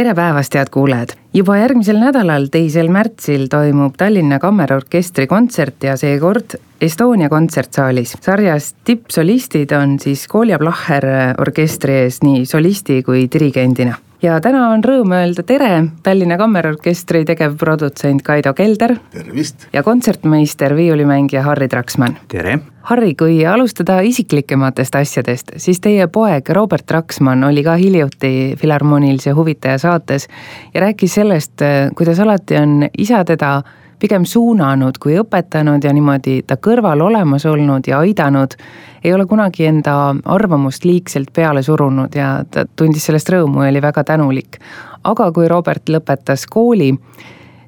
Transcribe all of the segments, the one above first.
tere päevast, head kuulajad! juba järgmisel nädalal, teisel märtsil toimub Tallinna Kammerorkestri kontsert ja seekord Estonia kontsertsaalis. sarjas tippsolistid on siis Kolja Placher orkestri ees nii solisti kui dirigendina ja täna on rõõm öelda tere Tallinna Kammerorkestri tegevprodutsent Kaido Kelder. tervist! ja kontsertmeister, viiulimängija Harri Traksmann. tere! Harri, kui alustada isiklikematest asjadest, siis teie poeg Robert Traksmann oli ka hiljuti Filharmoonilise huvitaja saates ja rääkis sellest, kuidas alati on isa teda pigem suunanud kui õpetanud ja niimoodi ta kõrval olemas olnud ja aidanud. ei ole kunagi enda arvamust liigselt peale surunud ja ta tundis sellest rõõmu ja oli väga tänulik. aga kui Robert lõpetas kooli,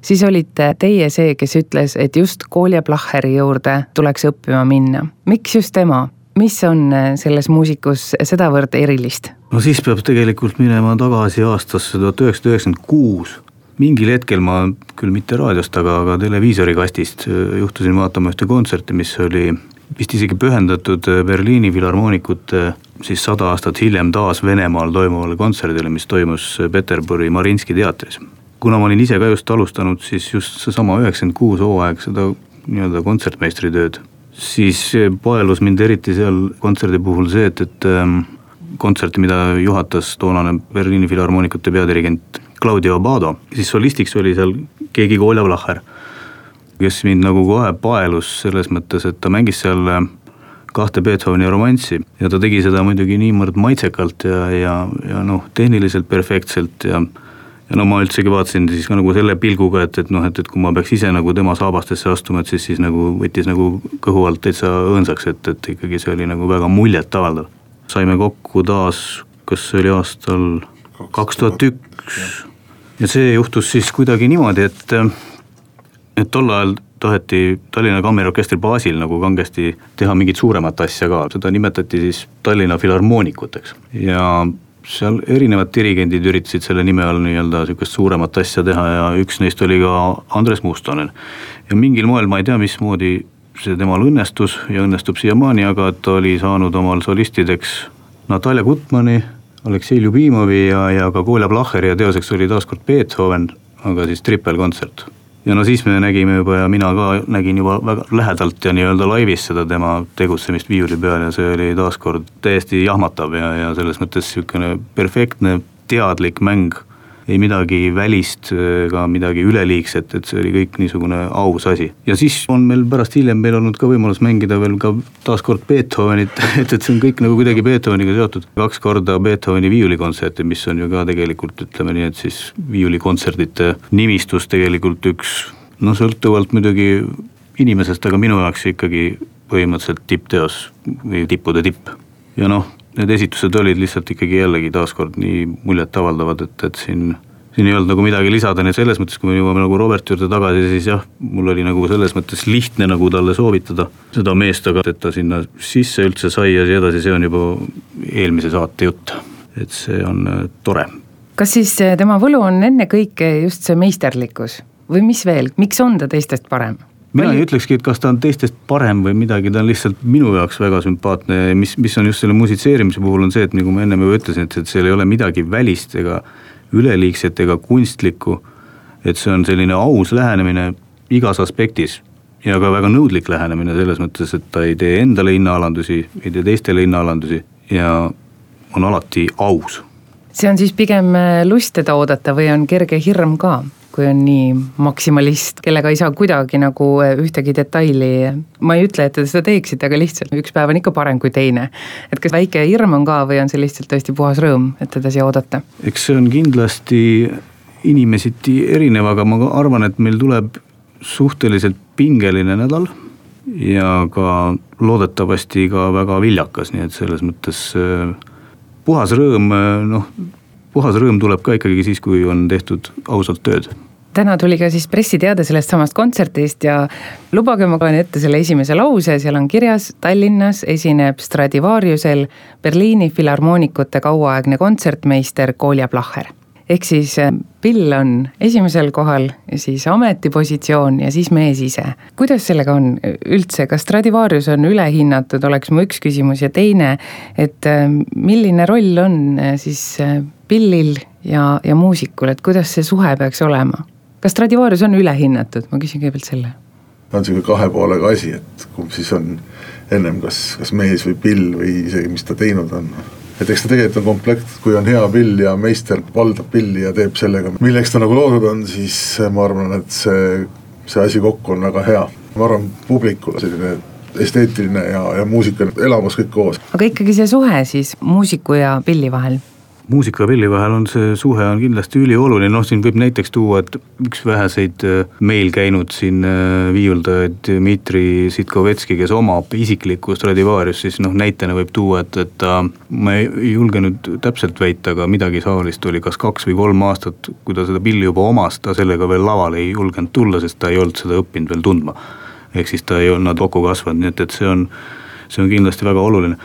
siis olite teie see, kes ütles, et just Kolja Placheri juurde tuleks õppima minna. miks just tema? mis on selles muusikus sedavõrd erilist? no siis peab tegelikult minema tagasi aastasse tuhat üheksasada üheksakümmend kuus mingil hetkel ma küll mitte raadiost, aga, aga televiisori kastist äh, juhtusin vaatama ühte kontserti, mis oli vist isegi pühendatud äh, Berliini filharmoonikute siis sada aastat hiljem taas Venemaal toimuvale kontserdile, mis toimus äh, Peterburi Marinski teatris. kuna ma olin ise ka just alustanud, siis just seesama üheksakümmend kuus hooaeg seda nii-öelda kontsertmeistri tööd, siis paelus mind eriti seal kontserdi puhul see, et, et ähm, kontserti, mida juhatas toonane Berliini filharmoonikute peadirigent Claudio Abbado, siis solistiks oli seal keegi kui Olav Laher, kes mind nagu kohe paelus selles mõttes, et ta mängis seal äh, kahte Beethoveni romanssi ja ta tegi seda muidugi niivõrd maitsekalt ja, ja, ja noh, tehniliselt perfektselt ja ja no ma üldsegi vaatasin siis ka nagu selle pilguga, et, et noh, et, et kui ma peaks ise nagu tema saabastesse astuma, et siis, siis nagu võttis nagu kõhu alt täitsa õõnsaks, et, et ikkagi see oli nagu väga muljetavaldav. saime kokku taas, kas see oli aastal kaks tuhat üks ja see juhtus siis kuidagi niimoodi, et, et tol ajal taheti Tallinna Kammerorkestri baasil nagu kangesti teha mingit suuremat asja ka, seda nimetati siis Tallinna Filharmoonikuteks ja seal erinevad dirigendid üritasid selle nime all nii-öelda sihukest suuremat asja teha ja üks neist oli ka Andres Mustonen. ja mingil moel ma ei tea, mismoodi see temal õnnestus ja õnnestub siiamaani, aga ta oli saanud omal solistideks Natalja Gutmani Aleksei Ljubimovi ja, ja ka Kolja Blacheri ja teoseks oli taaskord Beethoven, aga siis tripelkontsert. ja no siis me nägime juba ja mina ka nägin juba väga lähedalt ja nii-öelda laivis seda tema tegutsemist viiuli peal ja see oli taaskord täiesti jahmatav ja, ja selles mõttes sihukene perfektne teadlik mäng ei midagi välist ega midagi üleliigset, et see oli kõik niisugune aus asi. ja siis on meil pärast hiljem meil olnud ka võimalus mängida veel ka taaskord Beethovenit, et, et see on kõik nagu kuidagi Beethoveniga seotud. kaks korda Beethoveni viiulikontserti, mis on ju ka tegelikult ütleme nii, et siis viiulikontserdite nimistus tegelikult üks noh, sõltuvalt muidugi inimesest, aga minu jaoks ikkagi põhimõtteliselt tippteos või tippude tipp. ja noh, need esitused olid lihtsalt ikkagi jällegi taaskord nii muljetavaldavad, et, et siin siin ei olnud nagu midagi lisada, nii et selles mõttes, kui me jõuame nagu Roberti juurde tagasi, siis jah, mul oli nagu selles mõttes lihtne nagu talle soovitada seda meest, aga et ta sinna sisse üldse sai ja nii edasi, see on juba eelmise saate jutt. et see on äh, tore. kas siis äh, tema võlu on ennekõike just see meisterlikkus või mis veel, miks on ta teistest parem? Mina ei ütlekski, et kas ta on teistest parem või midagi, ta on lihtsalt minu jaoks väga sümpaatne, mis, mis on just selle musitseerimise puhul on see, et nagu ma ennem juba ütlesin, et, et seal ei ole midagi välist ega üleliigset ega kunstlikku. et see on selline aus lähenemine igas aspektis ja ka väga nõudlik lähenemine selles mõttes, et ta ei tee endale hinnaalandusi, ei tee teistele hinnaalandusi ja on alati aus. See on siis pigem lust teda oodata või on kerge hirm ka? kui on nii maksimalist, kellega ei saa kuidagi nagu eh, ühtegi detaili, ma ei ütle, et te seda teeksite, aga lihtsalt üks päev on ikka parem kui teine. et kas väike hirm on ka või on see lihtsalt tõesti puhas rõõm, et teda siia oodata? eks see on kindlasti inimesiti erinev, aga ma arvan, et meil tuleb suhteliselt pingeline nädal ja ka loodetavasti ka väga viljakas, nii et selles mõttes eh, puhas rõõm, eh, noh puhas rõõm tuleb ka ikkagi siis, kui on tehtud ausalt tööd. täna tuli ka siis pressiteade sellest samast kontserdist ja lubage, ma loen ette selle esimese lause, seal on kirjas Tallinnas esineb Stradivariusel Berliini filharmoonikute kauaaegne kontsertmeister Kolja Placher ehk siis Bill äh, on esimesel kohal, siis ametipositsioon ja siis mees ise. kuidas sellega on üldse, kas Stradivarius on ülehinnatud, oleks mu üks küsimus ja teine, et äh, milline roll on siis Billil ja, ja muusikul, et kuidas see suhe peaks olema? kas Stradivarius on ülehinnatud, ma küsin kõigepealt selle. ta on niisugune kahe poolega asi, et kumb siis on ennem kas, kas mees või Bill või isegi, mis ta teinud on et eks ta tegelikult on komplekt, kui on hea pill ja meister valdab pilli ja teeb sellega, milleks ta nagu loodud on, siis ma arvan, et see, see asi kokku on väga hea. ma arvan, publikule selline esteetiline ja, ja muusika elamus kõik koos. aga ikkagi see suhe siis muusiku ja pilli vahel muusika ja pilli vahel on see suhe on kindlasti ülioluline, noh siin võib näiteks tuua, et üks väheseid äh, meil käinud siin äh, viiuldajaid Dmitri Sitkovetski, kes omab isiklikku Stradivarius, siis noh näitena võib tuua, et, et ta, ma ei julge nüüd täpselt väita, aga midagi taolist oli kas kaks või kolm aastat, kui ta seda pilli juba omas, ta sellega veel lavale ei julgenud tulla, sest ta ei olnud seda õppinud veel tundma. ehk siis ta ei olnud kokku kasvanud, nii et, et see on, see on kindlasti väga oluline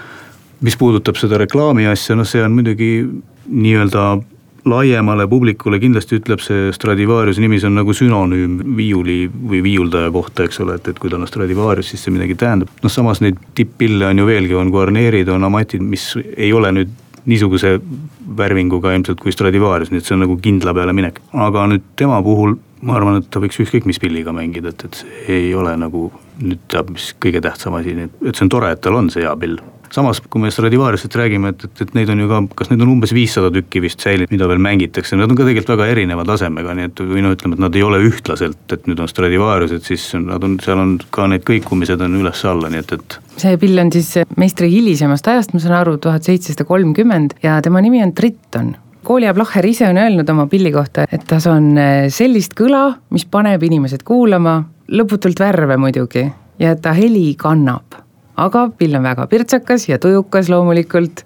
mis puudutab seda reklaami asja, noh, see on muidugi nii-öelda laiemale publikule kindlasti ütleb see Stradivariuse nimi, see on nagu sünonüüm viiuli või viiuldaja kohta, eks ole, et, et kui tal on Stradivarius, siis see midagi tähendab. noh, samas neid tipp-pille on ju veelgi, on Guarnerid, on Amatid, mis ei ole nüüd niisuguse värvinguga ilmselt kui Stradivarius, nii et see on nagu kindla peale minek. aga nüüd tema puhul ma arvan, et ta võiks ükskõik mis pilliga mängida, et, et see ei ole nagu nüüd teab, mis kõige tähtsam asi, et see on tore, et tal on see hea pill samas, kui me Stradivariusest räägime, et, et, et neid on ju ka, kas neid on umbes viissada tükki vist säilinud, mida veel mängitakse, nad on ka tegelikult väga erineva tasemega, nii et või noh, ütleme, et nad ei ole ühtlaselt, et nüüd on Stradivariused, siis nad on, seal on ka need kõikumised on üles-alla, nii et, et. see pill on siis meistri hilisemast ajast, ma saan aru, tuhat seitsesada kolmkümmend ja tema nimi on Triton Kolja Placher ise on öelnud oma pilli kohta, et tas on eh, sellist kõla, mis paneb inimesed kuulama, lõputult värve muidugi, ja et ta heli kannab aga pill on väga pirtsakas ja tujukas loomulikult,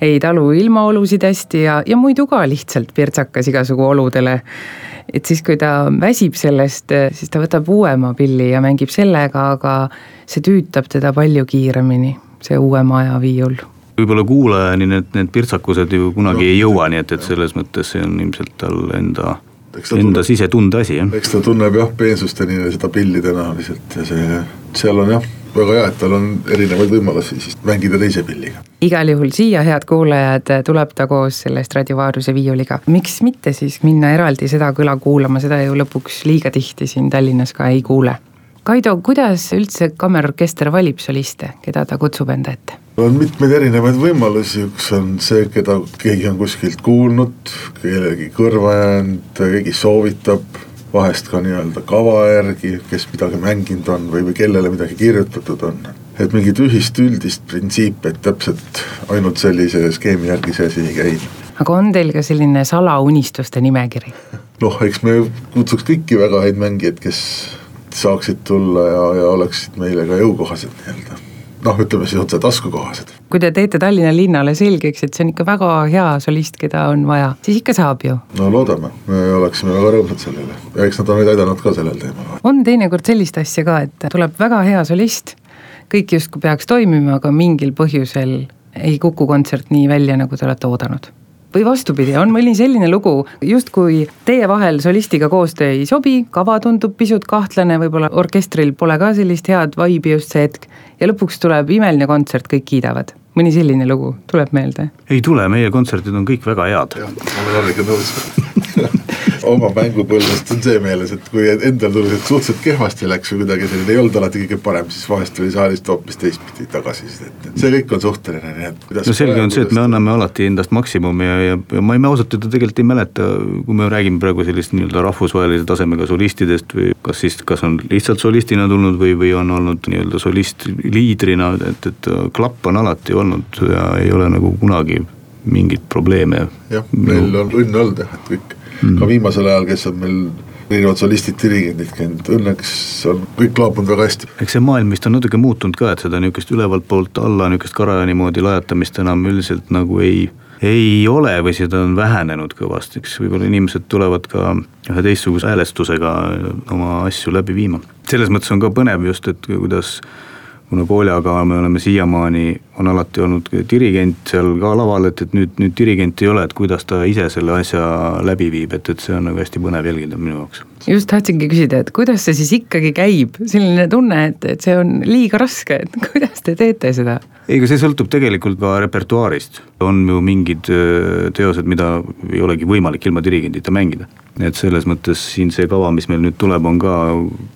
ei talu ilmaolusid hästi ja, ja muidu ka lihtsalt pirtsakas igasugu oludele. et siis, kui ta väsib sellest, siis ta võtab uuema pilli ja mängib sellega, aga see tüütab teda palju kiiremini, see uuema aja viiul võib-olla kuulajani need, need pirtsakused ju kunagi no, ei jõua, nii et, et selles mõttes see on ilmselt tal enda enda sisetunde asi, jah. eks ta tunneb jah, peensusteni seda pilli tõenäoliselt ja see, seal on jah väga hea, et tal on erinevaid võimalusi siis mängida teise pilliga. igal juhul siia, head kuulajad, tuleb ta koos selle Stradivariuse viiuliga. miks mitte siis minna eraldi seda kõla kuulama, seda ju lõpuks liiga tihti siin Tallinnas ka ei kuule. Kaido, kuidas üldse kammerorkester valib soliste, keda ta kutsub enda ette? on mitmeid erinevaid võimalusi, üks on see, keda keegi on kuskilt kuulnud, kellelegi kõrva jäänud, keegi soovitab vahest ka nii-öelda kava järgi, kes midagi mänginud on või, või kellele midagi kirjutatud on. et mingit ühist üldist printsiipi, et täpselt ainult sellise skeemi järgi see asi ei käi. aga on teil ka selline salaunistuste nimekiri? noh, eks me kutsuks kõiki väga häid mängijaid, kes saaksid tulla ja, ja oleksid meile ka jõukohased nii-öelda noh, ütleme siis otse taskukohased. kui te teete Tallinna linnale selgeks, et see on ikka väga hea solist, keda on vaja, siis ikka saab ju. no loodame, me oleksime väga rõõmsad selle üle ja eks nad on meid aidanud ka sellel teemal. on teinekord sellist asja ka, et tuleb väga hea solist, kõik justkui peaks toimima, aga mingil põhjusel ei kuku kontsert nii välja, nagu te olete oodanud või vastupidi, on mõni selline lugu, justkui teie vahel solistiga koostöö ei sobi, kava tundub pisut kahtlane, võib-olla orkestril pole ka sellist head vibe'i just see hetk ja lõpuks tuleb imeline kontsert, kõik kiidavad. mõni selline lugu tuleb meelde? ei tule, meie kontserdid on kõik väga head. jah, ma olen Harriga nõus oma mängupõlvest on see meeles, et kui endal tundus, et suhteliselt kehvasti läks või kuidagi selline ei olnud alati kõige parem, siis vahest tuli saalist hoopis teistpidi tagasisidet, et see kõik on suhteline, nii et kuidas no selge on see, et me anname alati endast maksimumi ja, ja, ja ma ei, ma ausalt öelda tegelikult ei mäleta, kui me räägime praegu sellist nii-öelda rahvusvahelise tasemega solistidest või kas siis, kas on lihtsalt solistina tulnud või, või on olnud nii-öelda solist liidrina, et, et klapp on alati olnud ja ei ole nagu kunagi mingeid probleeme. jah, meil on õnne olnud jah, et kõik mm. ka viimasel ajal, kes on meil erinevad solistid, dirigendid käinud, õnneks on kõik laabunud väga hästi. eks see maailm vist on natuke muutunud ka, et seda niisugust ülevalt poolt alla niisugust Karajani moodi lajatamist enam üldiselt nagu ei, ei ole või seda on vähenenud kõvasti, eks võib-olla inimesed tulevad ka ühe teistsuguse häälestusega oma asju läbi viima. selles mõttes on ka põnev just, et kuidas kuna Koljaga me oleme siiamaani, on alati olnud dirigent seal ka laval, et, et nüüd, nüüd dirigenti ei ole, et kuidas ta ise selle asja läbi viib, et, et see on nagu hästi põnev jälgida minu jaoks. just tahtsingi küsida, et kuidas see siis ikkagi käib, selline tunne, et, et see on liiga raske, et kuidas te teete seda? ei, aga see sõltub tegelikult ka repertuaarist, on ju mingid teosed, mida ei olegi võimalik ilma dirigendita mängida et selles mõttes siin see kava, mis meil nüüd tuleb, on ka,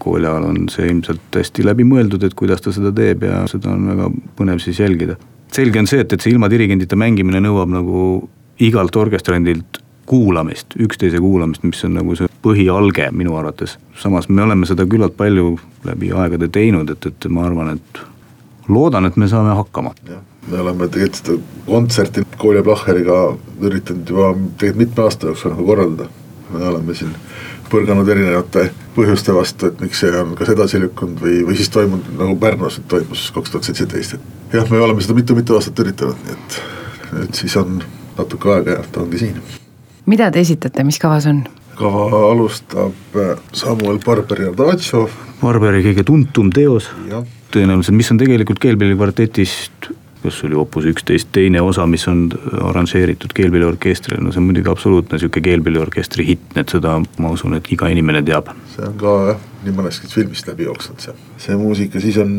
kooli ajal on see ilmselt hästi läbimõeldud, et kuidas ta seda teeb ja seda on väga põnev siis jälgida. selge on see, et, et see ilma dirigendita mängimine nõuab nagu igalt orkestrandilt kuulamist, üksteise kuulamist, mis on nagu see põhialge minu arvates. samas me oleme seda küllalt palju läbi aegade teinud, et, et ma arvan, et loodan, et me saame hakkama. me oleme tegelikult seda kontserti Kolja Plahheriga üritanud juba tegelikult mitme aasta jooksul nagu korraldada me oleme siin põrganud erinevate põhjuste vastu, et miks see on kas edasi lükkunud või, või siis toimunud nagu Pärnus toimus kaks tuhat seitseteist, et jah, me oleme seda mitu-mitu aastat üritanud, nii et nüüd siis on natuke aega ja ta ongi siin. mida te esitate, mis kavas on? kava alustab äh, Samuel Barberi Ardaccio. Barberi kõige tuntum teos, tõenäoliselt, mis on tegelikult Keelpilli kvartetist kas oli opus üksteist teine osa, mis on arranžeeritud keelpilliorkestrile, no see on muidugi absoluutne sihuke keelpilliorkestri hitt, et seda ma usun, et iga inimene teab. see on ka jah, nii mõneski filmist läbi jooksnud see, see muusika, siis on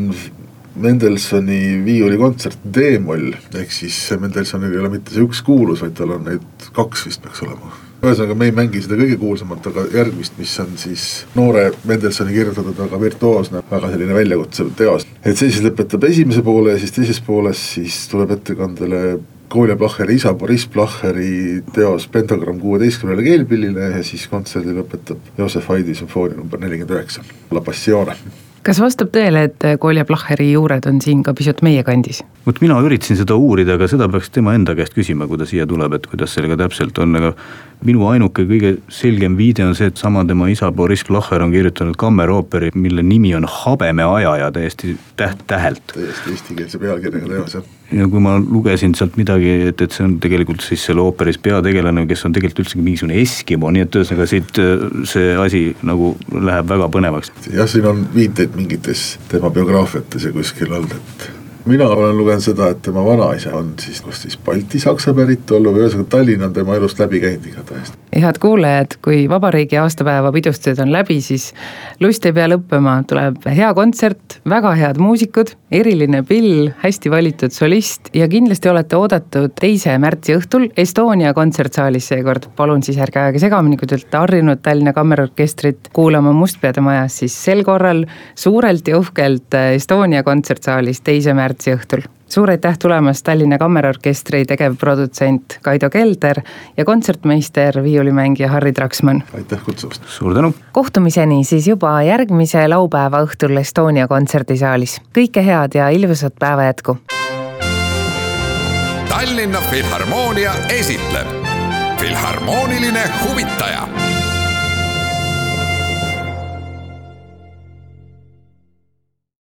Mendelsoni viiulikontsert D-moll, ehk siis Mendelsonil ei ole mitte see üks kuulus, vaid tal on neid kaks vist peaks olema ühesõnaga, me ei mängi seda kõige kuulsamat, aga järgmist, mis on siis noore Mendelsoni kirjutatud, aga virtuoosne, väga selline väljakutsev teos. et see siis lõpetab esimese poole ja siis teises pooles siis tuleb ettekandele Kolja Plahheri isa Boriss Plahheri teos Pentagramm kuueteistkümnele keelpillile ja siis kontserdi lõpetab Joosef Haidi sümfoonia number nelikümmend üheksa, La Passione kas vastab tõele, et Kolja Plahheri juured on siin ka pisut meie kandis? vot mina üritasin seda uurida, aga seda peaks tema enda käest küsima, kui ta siia tuleb, et kuidas sellega täpselt on, aga minu ainuke kõige selgem viide on see, et sama tema isa Boriss Plahher on kirjutanud kammerooperi, mille nimi on Habeme ajaja täiesti täht-tähelt. täiesti eestikeelse pealkirjaga teos jah. Ja kui ma lugesin sealt midagi, et, et see on tegelikult siis selle ooperis peategelane, kes on tegelikult üldsegi mingisugune Eskimo, nii et ühesõnaga siit äh, see asi nagu läheb väga põnevaks. jah, siin on viiteid mingites tema biograafiates ja kuskil olnud, et mina olen lugenud seda, et tema vanaisa on siis, kust siis baltisaksa päritolu või ühesõnaga Tallinn on tema elust läbi käinud igatahes. head kuulajad, kui vabariigi aastapäeva pidustused on läbi, siis lust ei pea lõppema, tuleb hea kontsert, väga head muusikud, eriline pill, hästi valitud solist ja kindlasti olete oodatud teise märtsi õhtul Estonia kontsertsaalis seekord. palun siis ärge ajage segamini, kui te olete harjunud Tallinna Kammerorkestrit kuulama Mustpeade majas, siis sel korral suurelt ja uhkelt Estonia kontsertsaalis teise märtsi märtsi õhtul. suur aitäh tulemast, Tallinna Kammerorkestri tegevprodutsent Kaido Kelder ja kontsertmeister, viiulimängija Harri Traksmann. aitäh kutsumast! suur tänu! kohtumiseni siis juba järgmise laupäeva õhtul Estonia kontserdisaalis. kõike head ja ilusat päeva jätku! Tallinna Filharmoonia esitleb Filharmooniline huvitaja